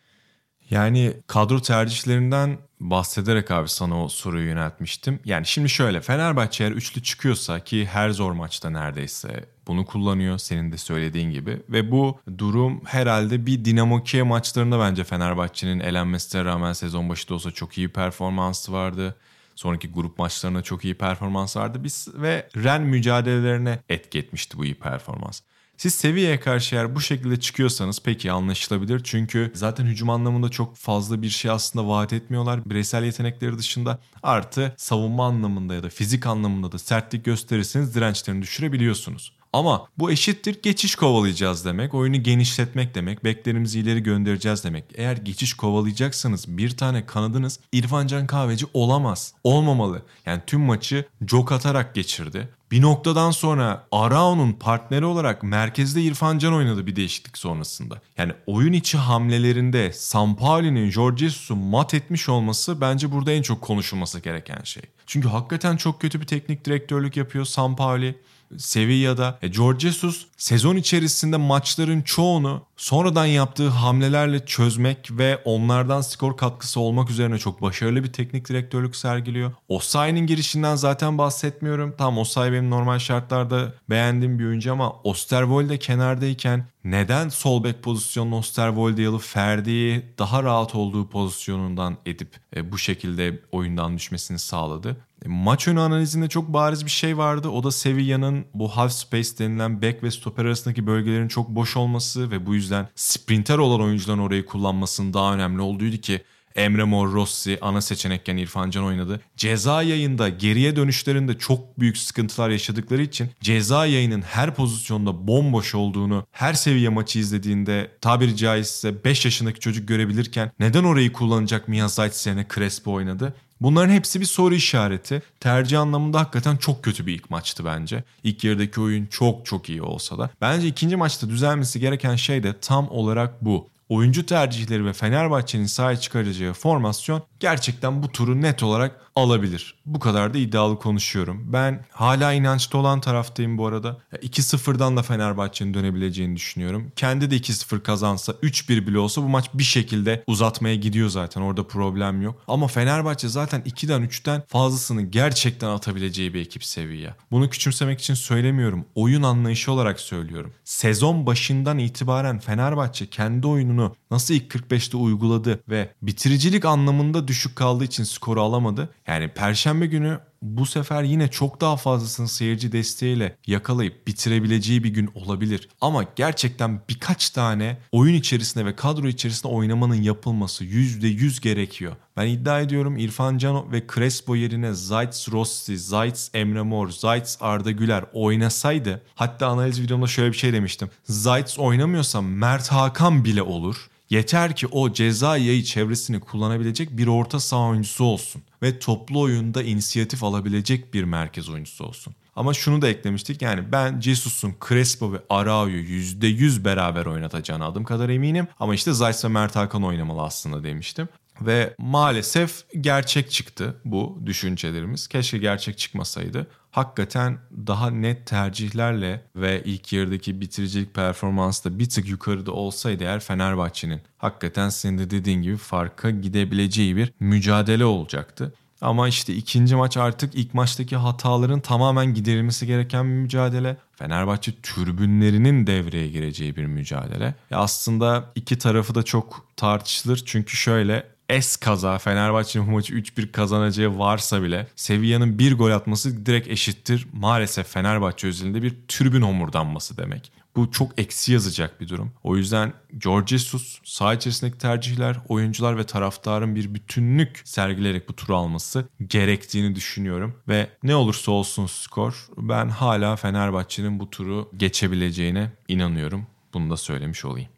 Yani kadro tercihlerinden bahsederek abi sana o soruyu yöneltmiştim. Yani şimdi şöyle Fenerbahçe eğer üçlü çıkıyorsa ki her zor maçta neredeyse bunu kullanıyor senin de söylediğin gibi. Ve bu durum herhalde bir Dinamo Kiev maçlarında bence Fenerbahçe'nin elenmesine rağmen sezon başı da olsa çok iyi performansı vardı. Sonraki grup maçlarında çok iyi performans vardı. Biz ve Ren mücadelelerine etki etmişti bu iyi performans. Siz seviyeye karşı eğer bu şekilde çıkıyorsanız peki anlaşılabilir. Çünkü zaten hücum anlamında çok fazla bir şey aslında vaat etmiyorlar. Bireysel yetenekleri dışında artı savunma anlamında ya da fizik anlamında da sertlik gösterirseniz dirençlerini düşürebiliyorsunuz. Ama bu eşittir geçiş kovalayacağız demek. Oyunu genişletmek demek. Beklerimizi ileri göndereceğiz demek. Eğer geçiş kovalayacaksanız bir tane kanadınız İrfan Can Kahveci olamaz. Olmamalı. Yani tüm maçı jok atarak geçirdi. Bir noktadan sonra Arao'nun partneri olarak merkezde İrfan Can oynadı bir değişiklik sonrasında. Yani oyun içi hamlelerinde Sampaoli'nin Jorge Jesus'u mat etmiş olması bence burada en çok konuşulması gereken şey. Çünkü hakikaten çok kötü bir teknik direktörlük yapıyor Sampaoli. Sevilla'da e, George Jesus sezon içerisinde maçların çoğunu sonradan yaptığı hamlelerle çözmek ve onlardan skor katkısı olmak üzerine çok başarılı bir teknik direktörlük sergiliyor. Osayi'nin girişinden zaten bahsetmiyorum. Tamam Osayi benim normal şartlarda beğendiğim bir oyuncu ama Osterwolde kenardayken neden sol bek pozisyonunu Osterwolde'yi alıp Ferdi'yi daha rahat olduğu pozisyonundan edip e, bu şekilde oyundan düşmesini sağladı? Maç önü analizinde çok bariz bir şey vardı. O da Sevilla'nın bu half space denilen back ve stoper arasındaki bölgelerin çok boş olması ve bu yüzden sprinter olan oyuncuların orayı kullanmasının daha önemli olduğuydu ki Emre Mor Rossi ana seçenekken İrfan Can oynadı. Ceza yayında geriye dönüşlerinde çok büyük sıkıntılar yaşadıkları için ceza yayının her pozisyonda bomboş olduğunu her seviye maçı izlediğinde tabiri caizse 5 yaşındaki çocuk görebilirken neden orayı kullanacak Mia Zayt yerine Crespo oynadı? Bunların hepsi bir soru işareti. Tercih anlamında hakikaten çok kötü bir ilk maçtı bence. İlk yarıdaki oyun çok çok iyi olsa da. Bence ikinci maçta düzelmesi gereken şey de tam olarak bu oyuncu tercihleri ve Fenerbahçe'nin sahaya çıkaracağı formasyon gerçekten bu turu net olarak alabilir. Bu kadar da iddialı konuşuyorum. Ben hala inançlı olan taraftayım bu arada. 2-0'dan da Fenerbahçe'nin dönebileceğini düşünüyorum. Kendi de 2-0 kazansa 3-1 bile olsa bu maç bir şekilde uzatmaya gidiyor zaten. Orada problem yok. Ama Fenerbahçe zaten 2'den 3'ten fazlasını gerçekten atabileceği bir ekip seviye. Bunu küçümsemek için söylemiyorum. Oyun anlayışı olarak söylüyorum. Sezon başından itibaren Fenerbahçe kendi oyununu nasıl ilk 45'te uyguladı ve bitiricilik anlamında düşük kaldığı için skoru alamadı. Yani perşembe günü bu sefer yine çok daha fazlasını seyirci desteğiyle yakalayıp bitirebileceği bir gün olabilir. Ama gerçekten birkaç tane oyun içerisinde ve kadro içerisinde oynamanın yapılması %100 gerekiyor. Ben iddia ediyorum İrfan Can ve Crespo yerine Zayt Rossi, Zayt Emre Mor, Zayt Arda Güler oynasaydı hatta analiz videomda şöyle bir şey demiştim. Zayt oynamıyorsa Mert Hakan bile olur. Yeter ki o ceza yayı çevresini kullanabilecek bir orta saha oyuncusu olsun ve toplu oyunda inisiyatif alabilecek bir merkez oyuncusu olsun. Ama şunu da eklemiştik yani ben Jesus'un Crespo ve Arao'yu %100 beraber oynatacağını adım kadar eminim. Ama işte Zayt ve Mert Hakan oynamalı aslında demiştim. Ve maalesef gerçek çıktı bu düşüncelerimiz. Keşke gerçek çıkmasaydı. Hakikaten daha net tercihlerle ve ilk yarıdaki bitiricilik performansı da bir tık yukarıda olsaydı eğer Fenerbahçe'nin hakikaten senin de dediğin gibi farka gidebileceği bir mücadele olacaktı. Ama işte ikinci maç artık ilk maçtaki hataların tamamen giderilmesi gereken bir mücadele. Fenerbahçe türbünlerinin devreye gireceği bir mücadele. Ya aslında iki tarafı da çok tartışılır. Çünkü şöyle es kaza Fenerbahçe'nin bu maçı 3-1 kazanacağı varsa bile Sevilla'nın bir gol atması direkt eşittir. Maalesef Fenerbahçe özelinde bir tribün homurdanması demek. Bu çok eksi yazacak bir durum. O yüzden George Jesus saha içerisindeki tercihler, oyuncular ve taraftarın bir bütünlük sergileyerek bu turu alması gerektiğini düşünüyorum. Ve ne olursa olsun skor ben hala Fenerbahçe'nin bu turu geçebileceğine inanıyorum. Bunu da söylemiş olayım.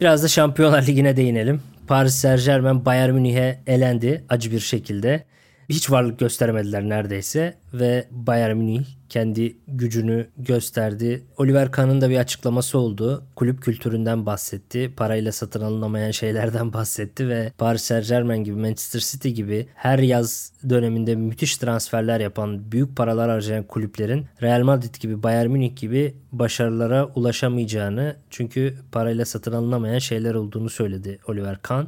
Biraz da Şampiyonlar Ligi'ne değinelim. Paris Saint Germain Bayern Münih'e elendi acı bir şekilde. Hiç varlık gösteremediler neredeyse ve Bayern Münih kendi gücünü gösterdi. Oliver Kahn'ın da bir açıklaması oldu. Kulüp kültüründen bahsetti. Parayla satın alınamayan şeylerden bahsetti ve Paris Saint Germain gibi Manchester City gibi her yaz döneminde müthiş transferler yapan, büyük paralar harcayan kulüplerin Real Madrid gibi, Bayern Münih gibi başarılara ulaşamayacağını çünkü parayla satın alınamayan şeyler olduğunu söyledi Oliver Kahn.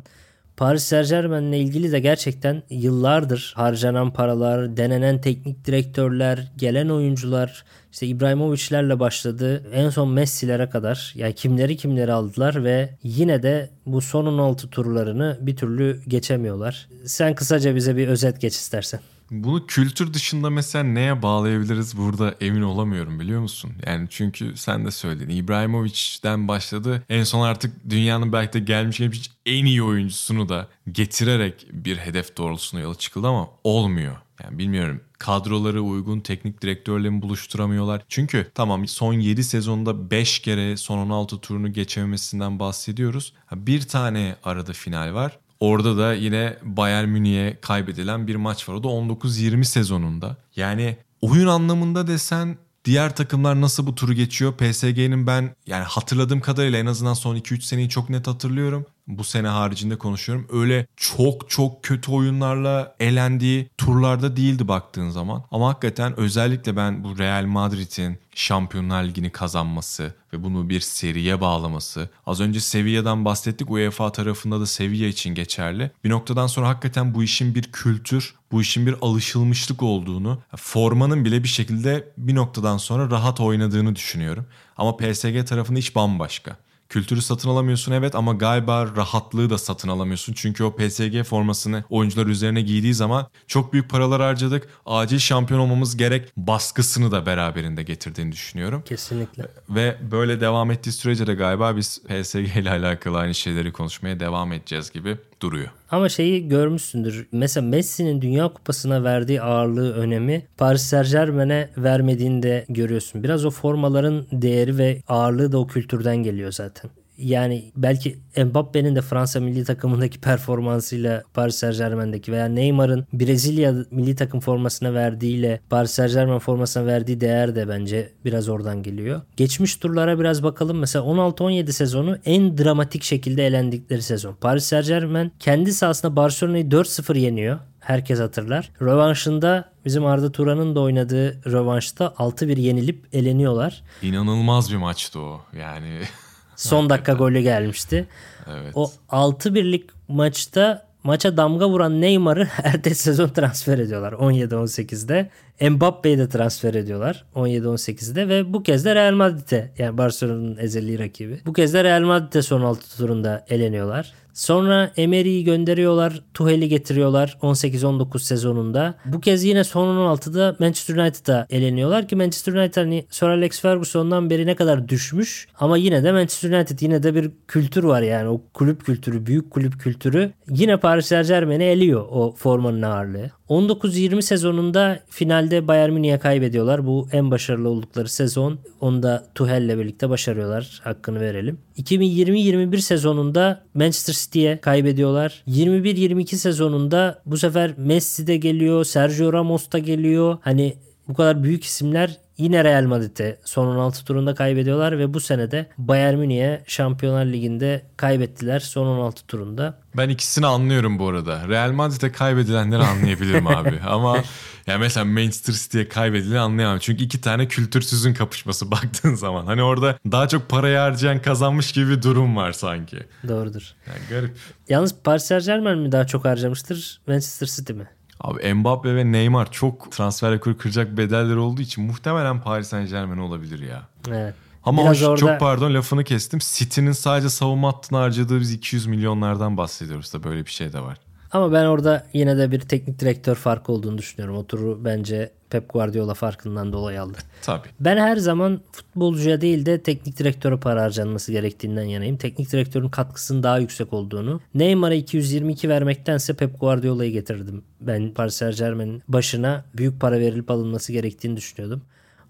Paris Saint Germain'le ilgili de gerçekten yıllardır harcanan paralar, denenen teknik direktörler, gelen oyuncular, işte İbrahimovic'lerle başladı. En son Messi'lere kadar yani kimleri kimleri aldılar ve yine de bu son 16 turlarını bir türlü geçemiyorlar. Sen kısaca bize bir özet geç istersen. Bunu kültür dışında mesela neye bağlayabiliriz burada emin olamıyorum biliyor musun? Yani çünkü sen de söyledin İbrahimovic'den başladı. En son artık dünyanın belki de gelmiş geçmiş en iyi oyuncusunu da getirerek bir hedef doğrultusunda yola çıkıldı ama olmuyor. Yani bilmiyorum kadroları uygun teknik direktörle mi buluşturamıyorlar? Çünkü tamam son 7 sezonda 5 kere son 16 turunu geçememesinden bahsediyoruz. Bir tane arada final var. Orada da yine Bayern Münih'e kaybedilen bir maç var. O da 19-20 sezonunda. Yani oyun anlamında desen diğer takımlar nasıl bu turu geçiyor? PSG'nin ben yani hatırladığım kadarıyla en azından son 2-3 seneyi çok net hatırlıyorum bu sene haricinde konuşuyorum. Öyle çok çok kötü oyunlarla elendiği turlarda değildi baktığın zaman. Ama hakikaten özellikle ben bu Real Madrid'in Şampiyonlar Ligi'ni kazanması ve bunu bir seriye bağlaması. Az önce Sevilla'dan bahsettik. UEFA tarafında da Sevilla için geçerli. Bir noktadan sonra hakikaten bu işin bir kültür, bu işin bir alışılmışlık olduğunu, formanın bile bir şekilde bir noktadan sonra rahat oynadığını düşünüyorum. Ama PSG tarafında hiç bambaşka. Kültürü satın alamıyorsun evet ama galiba rahatlığı da satın alamıyorsun. Çünkü o PSG formasını oyuncular üzerine giydiği zaman çok büyük paralar harcadık. Acil şampiyon olmamız gerek baskısını da beraberinde getirdiğini düşünüyorum. Kesinlikle. Ve böyle devam ettiği sürece de galiba biz PSG ile alakalı aynı şeyleri konuşmaya devam edeceğiz gibi duruyor. Ama şeyi görmüşsündür. Mesela Messi'nin Dünya Kupası'na verdiği ağırlığı, önemi Paris Saint Germain'e vermediğini de görüyorsun. Biraz o formaların değeri ve ağırlığı da o kültürden geliyor zaten yani belki Mbappe'nin de Fransa milli takımındaki performansıyla Paris Saint Germain'deki veya Neymar'ın Brezilya milli takım formasına verdiğiyle Paris Saint Germain formasına verdiği değer de bence biraz oradan geliyor. Geçmiş turlara biraz bakalım. Mesela 16-17 sezonu en dramatik şekilde elendikleri sezon. Paris Saint Germain kendi sahasında Barcelona'yı 4-0 yeniyor. Herkes hatırlar. Rövanşında bizim Arda Turan'ın da oynadığı rövanşta 6-1 yenilip eleniyorlar. İnanılmaz bir maçtı o. Yani Son dakika golü gelmişti. Evet. O 6 birlik maçta maça damga vuran Neymar'ı ertesi sezon transfer ediyorlar 17-18'de. Mbappe'yi de transfer ediyorlar 17-18'de ve bu kez de Real Madrid'e yani Barcelona'nın ezeli rakibi. Bu kez de Real Madrid'e son 6 turunda eleniyorlar. Sonra Emery'i gönderiyorlar. Tuhel'i getiriyorlar 18-19 sezonunda. Bu kez yine son 16'da Manchester United'a eleniyorlar ki Manchester United hani Sir Alex Ferguson'dan beri ne kadar düşmüş ama yine de Manchester United yine de bir kültür var yani o kulüp kültürü, büyük kulüp kültürü yine Paris Saint Germain'i eliyor o formanın ağırlığı. 19-20 sezonunda finalde Bayern Münih'e kaybediyorlar. Bu en başarılı oldukları sezon. Onu da Tuchel'le birlikte başarıyorlar. Hakkını verelim. 2020-21 sezonunda Manchester City'ye kaybediyorlar. 21-22 sezonunda bu sefer Messi de geliyor, Sergio Ramos da geliyor. Hani bu kadar büyük isimler yine Real Madrid'e son 16 turunda kaybediyorlar ve bu sene de Bayern Münih'e Şampiyonlar Ligi'nde kaybettiler son 16 turunda. Ben ikisini anlıyorum bu arada. Real Madrid'e kaybedilenleri anlayabilirim abi. Ama ya mesela Manchester City'ye kaybedilen anlayamam. Çünkü iki tane kültürsüzün kapışması baktığın zaman. Hani orada daha çok parayı harcayan kazanmış gibi bir durum var sanki. Doğrudur. Yani garip. Yalnız Paris Saint Germain mi daha çok harcamıştır Manchester City mi? Abi Mbappe ve Neymar çok transfer rekoru kıracak bedeller olduğu için muhtemelen Paris Saint Germain olabilir ya. Evet. Ama Biraz hoş, orada- çok pardon lafını kestim. City'nin sadece savunma hattına harcadığı biz 200 milyonlardan bahsediyoruz da böyle bir şey de var. Ama ben orada yine de bir teknik direktör farkı olduğunu düşünüyorum. O turu bence Pep Guardiola farkından dolayı aldı. Tabii. Ben her zaman futbolcuya değil de teknik direktöre para harcanması gerektiğinden yanayım. Teknik direktörün katkısının daha yüksek olduğunu. Neymar'a 222 vermektense Pep Guardiola'yı getirdim. Ben Paris Saint Germain'in başına büyük para verilip alınması gerektiğini düşünüyordum.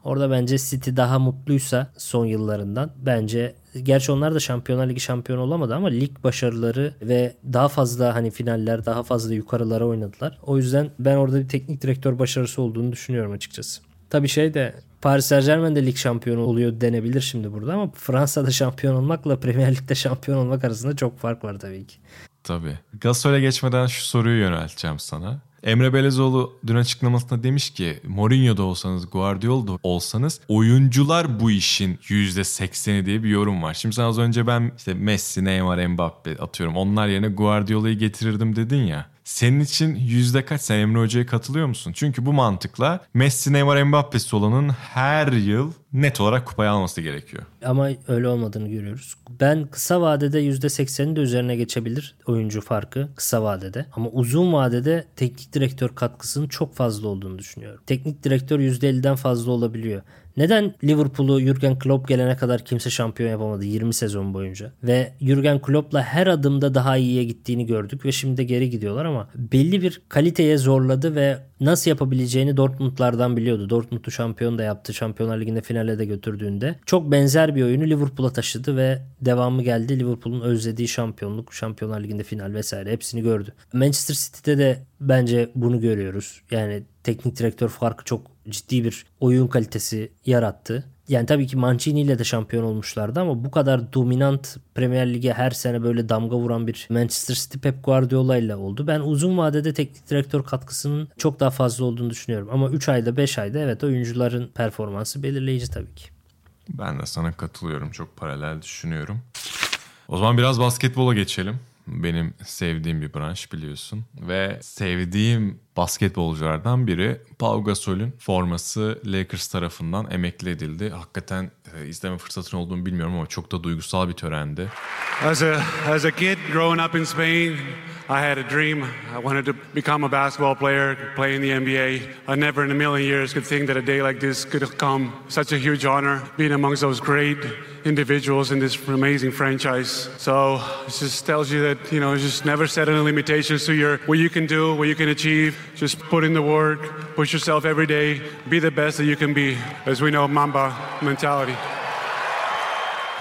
Orada bence City daha mutluysa son yıllarından bence gerçi onlar da Şampiyonlar Ligi şampiyonu olamadı ama lig başarıları ve daha fazla hani finaller daha fazla yukarılara oynadılar. O yüzden ben orada bir teknik direktör başarısı olduğunu düşünüyorum açıkçası. Tabii şey de Paris Saint Germain de lig şampiyonu oluyor denebilir şimdi burada ama Fransa'da şampiyon olmakla Premier Lig'de şampiyon olmak arasında çok fark var tabii ki. Tabii. Galatasaray'a geçmeden şu soruyu yönelteceğim sana. Emre Belezoğlu dün açıklamasında demiş ki Mourinho'da olsanız Guardiola'da olsanız oyuncular bu işin %80'i diye bir yorum var. Şimdi sen az önce ben işte Messi, Neymar, Mbappe atıyorum onlar yerine Guardiola'yı getirirdim dedin ya. Senin için yüzde kaç? Sen Emre Hoca'ya katılıyor musun? Çünkü bu mantıkla Messi, Neymar, Mbappe'si olanın her yıl net olarak kupayı alması gerekiyor. Ama öyle olmadığını görüyoruz. Ben kısa vadede %80'in de üzerine geçebilir oyuncu farkı kısa vadede. Ama uzun vadede teknik direktör katkısının çok fazla olduğunu düşünüyorum. Teknik direktör %50'den fazla olabiliyor. Neden Liverpool'u Jurgen Klopp gelene kadar kimse şampiyon yapamadı 20 sezon boyunca? Ve Jurgen Klopp'la her adımda daha iyiye gittiğini gördük ve şimdi de geri gidiyorlar ama belli bir kaliteye zorladı ve nasıl yapabileceğini Dortmund'lardan biliyordu. Dortmund'u şampiyon da yaptı. Şampiyonlar Ligi'nde finale de götürdüğünde. Çok benzer bir oyunu Liverpool'a taşıdı ve devamı geldi. Liverpool'un özlediği şampiyonluk, Şampiyonlar Ligi'nde final vesaire hepsini gördü. Manchester City'de de bence bunu görüyoruz. Yani teknik direktör farkı çok ciddi bir oyun kalitesi yarattı. Yani tabii ki Mancini ile de şampiyon olmuşlardı ama bu kadar dominant Premier Lig'e her sene böyle damga vuran bir Manchester City Pep Guardiola ile oldu. Ben uzun vadede teknik direktör katkısının çok daha fazla olduğunu düşünüyorum. Ama 3 ayda 5 ayda evet oyuncuların performansı belirleyici tabii ki. Ben de sana katılıyorum. Çok paralel düşünüyorum. O zaman biraz basketbola geçelim. Benim sevdiğim bir branş biliyorsun. Ve sevdiğim basketbolculardan biri Pau Gasol'ün forması Lakers tarafından emekli edildi. Hakikaten e, izleme fırsatın olduğunu bilmiyorum ama çok da duygusal bir törendi. As a as a kid growing up in Spain, I had a dream. I wanted to become a basketball player, play in the NBA. I never in a million years could think that a day like this could come. Such a huge honor being amongst those great individuals in this amazing franchise. So it just tells you that you know just never set any limitations to your what you can do, what you can achieve. Just put in the work, push yourself every day, be the best that you can be. As we know, Mamba mentality.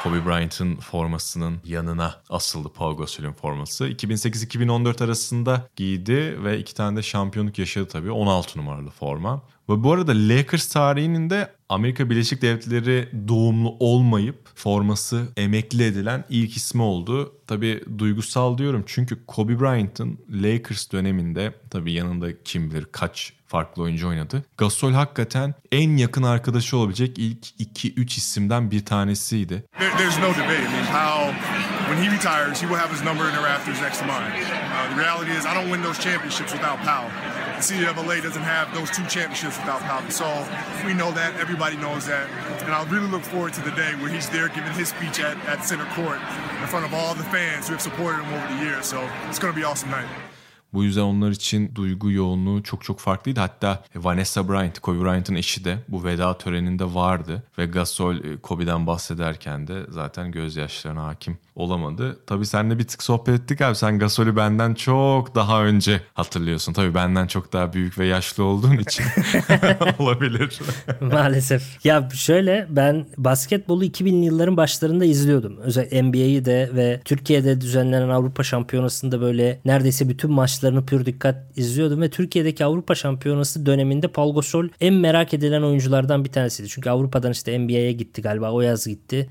Kobe Bryant'ın formasının yanına asıldı Paul Gasol'ün forması. 2008-2014 arasında giydi ve iki tane de şampiyonluk yaşadı tabii. 16 numaralı forma. Ve bu arada Lakers tarihinin de Amerika Birleşik Devletleri doğumlu olmayıp forması emekli edilen ilk ismi oldu. Tabii duygusal diyorum çünkü Kobe Bryant'ın Lakers döneminde tabii yanında kim bilir kaç farklı oyuncu oynadı. Gasol hakikaten en yakın arkadaşı olabilecek ilk 2-3 isimden bir tanesiydi. There, there's no debate. I mean, Powell, when he retires, he will have his number in the rafters next to mine. Uh, the reality is, I don't win those championships without Powell. The city of LA doesn't have those two championships without Powell. So we know that. Everybody knows that. And I really look forward to the day where he's there giving his speech at, at center court in front of all the fans who have supported him over the years. So it's going to be awesome night. Bu yüzden onlar için duygu yoğunluğu çok çok farklıydı. Hatta Vanessa Bryant, Kobe Bryant'ın eşi de bu veda töreninde vardı. Ve Gasol e, Kobe'den bahsederken de zaten gözyaşlarına hakim olamadı. Tabii seninle bir tık sohbet ettik abi. Sen Gasol'ü benden çok daha önce hatırlıyorsun. Tabii benden çok daha büyük ve yaşlı olduğun için olabilir. Maalesef. Ya şöyle ben basketbolu 2000'li yılların başlarında izliyordum. Özellikle NBA'yi de ve Türkiye'de düzenlenen Avrupa Şampiyonası'nda böyle neredeyse bütün maçlarını pür dikkat izliyordum ve Türkiye'deki Avrupa Şampiyonası döneminde Paul Gasol en merak edilen oyunculardan bir tanesiydi. Çünkü Avrupa'dan işte NBA'ye gitti galiba o yaz gitti.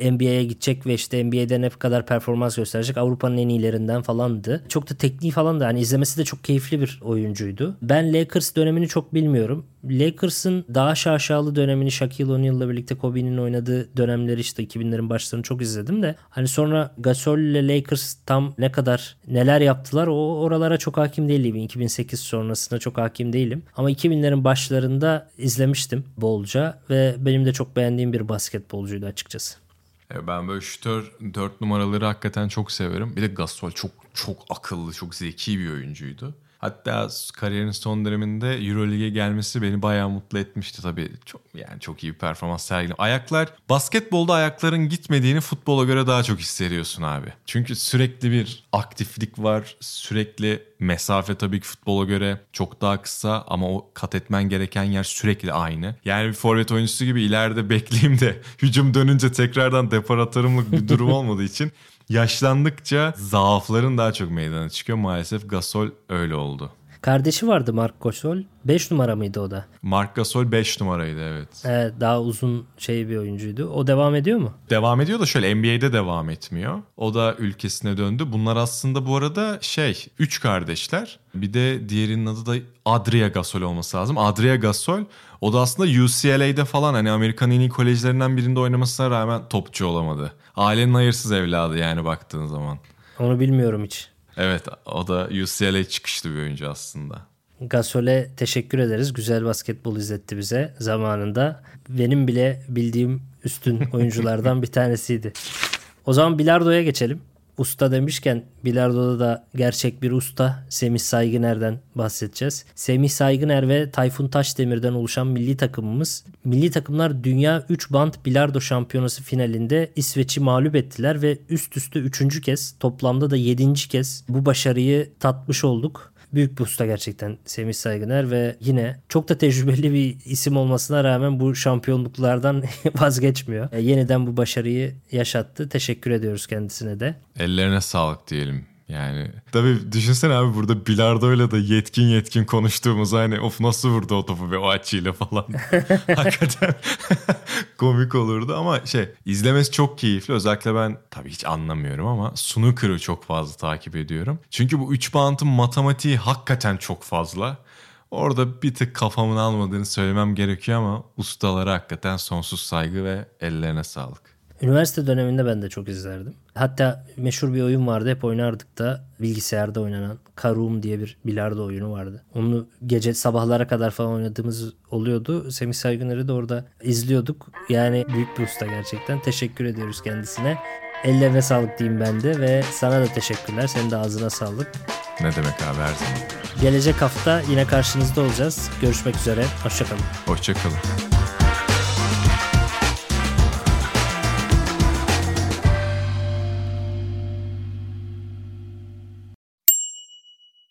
NBA'ye gidecek ve işte NBA'de ne kadar performans gösterecek Avrupa'nın en iyilerinden falandı. Çok da tekniği falan da hani izlemesi de çok keyifli bir oyuncuydu. Ben Lakers dönemini çok bilmiyorum. Lakers'ın daha şaşalı dönemini Shaquille O'Neal'la birlikte Kobe'nin oynadığı dönemleri işte 2000'lerin başlarını çok izledim de hani sonra Gasol ile Lakers tam ne kadar neler yaptılar o oralara çok hakim değilim. 2008 sonrasında çok hakim değilim. Ama 2000'lerin başlarında izlemiştim bolca ve benim de çok beğendiğim bir basketbolcuydu açıkçası. E, ben böyle şütör 4 numaraları hakikaten çok severim. Bir de Gasol çok çok akıllı, çok zeki bir oyuncuydu. Hatta kariyerinin son döneminde Euroleague'e gelmesi beni bayağı mutlu etmişti tabii. Çok yani çok iyi bir performans sergiledi. Ayaklar basketbolda ayakların gitmediğini futbola göre daha çok hissediyorsun abi. Çünkü sürekli bir aktiflik var. Sürekli mesafe tabii ki futbola göre çok daha kısa ama o kat etmen gereken yer sürekli aynı. Yani bir forvet oyuncusu gibi ileride bekleyeyim de hücum dönünce tekrardan depar atarımlık bir durum olmadığı için yaşlandıkça zaafların daha çok meydana çıkıyor. Maalesef Gasol öyle oldu. Kardeşi vardı Mark Gasol. 5 numara mıydı o da? Mark Gasol 5 numaraydı evet. Evet, daha uzun şey bir oyuncuydu. O devam ediyor mu? Devam ediyor da şöyle NBA'de devam etmiyor. O da ülkesine döndü. Bunlar aslında bu arada şey 3 kardeşler. Bir de diğerinin adı da Adria Gasol olması lazım. Adria Gasol o da aslında UCLA'de falan hani Amerikan en iyi kolejlerinden birinde oynamasına rağmen topçu olamadı. Ailenin hayırsız evladı yani baktığın zaman. Onu bilmiyorum hiç. Evet o da UCLA çıkışlı bir oyuncu aslında. Gasol'e teşekkür ederiz. Güzel basketbol izletti bize zamanında. Benim bile bildiğim üstün oyunculardan bir tanesiydi. O zaman Bilardo'ya geçelim. Usta demişken bilardoda da gerçek bir usta Semih Saygıner'den bahsedeceğiz. Semih Saygıner ve Tayfun Taşdemir'den oluşan milli takımımız. Milli takımlar Dünya 3 band bilardo şampiyonası finalinde İsveç'i mağlup ettiler ve üst üste 3. kez toplamda da 7. kez bu başarıyı tatmış olduk büyük bir usta gerçekten Semih Saygıner ve yine çok da tecrübeli bir isim olmasına rağmen bu şampiyonluklardan vazgeçmiyor. E, yeniden bu başarıyı yaşattı. Teşekkür ediyoruz kendisine de. Ellerine sağlık diyelim. Yani tabii düşünsene abi burada bilardoyla da yetkin yetkin konuştuğumuz hani of nasıl vurdu o topu ve o açıyla falan. Hakikaten komik olurdu ama şey izlemesi çok keyifli. Özellikle ben tabii hiç anlamıyorum ama snooker'ı çok fazla takip ediyorum. Çünkü bu 3 bantın matematiği hakikaten çok fazla. Orada bir tık kafamın almadığını söylemem gerekiyor ama ustalara hakikaten sonsuz saygı ve ellerine sağlık. Üniversite döneminde ben de çok izlerdim. Hatta meşhur bir oyun vardı hep oynardık da bilgisayarda oynanan Karum diye bir bilardo oyunu vardı. Onu gece sabahlara kadar falan oynadığımız oluyordu. Semih Saygıner'i de orada izliyorduk. Yani büyük bir usta gerçekten. Teşekkür ediyoruz kendisine. Ellerine sağlık diyeyim ben de ve sana da teşekkürler. Senin de ağzına sağlık. Ne demek abi her zaman. Gelecek hafta yine karşınızda olacağız. Görüşmek üzere. Hoşçakalın. Hoşçakalın.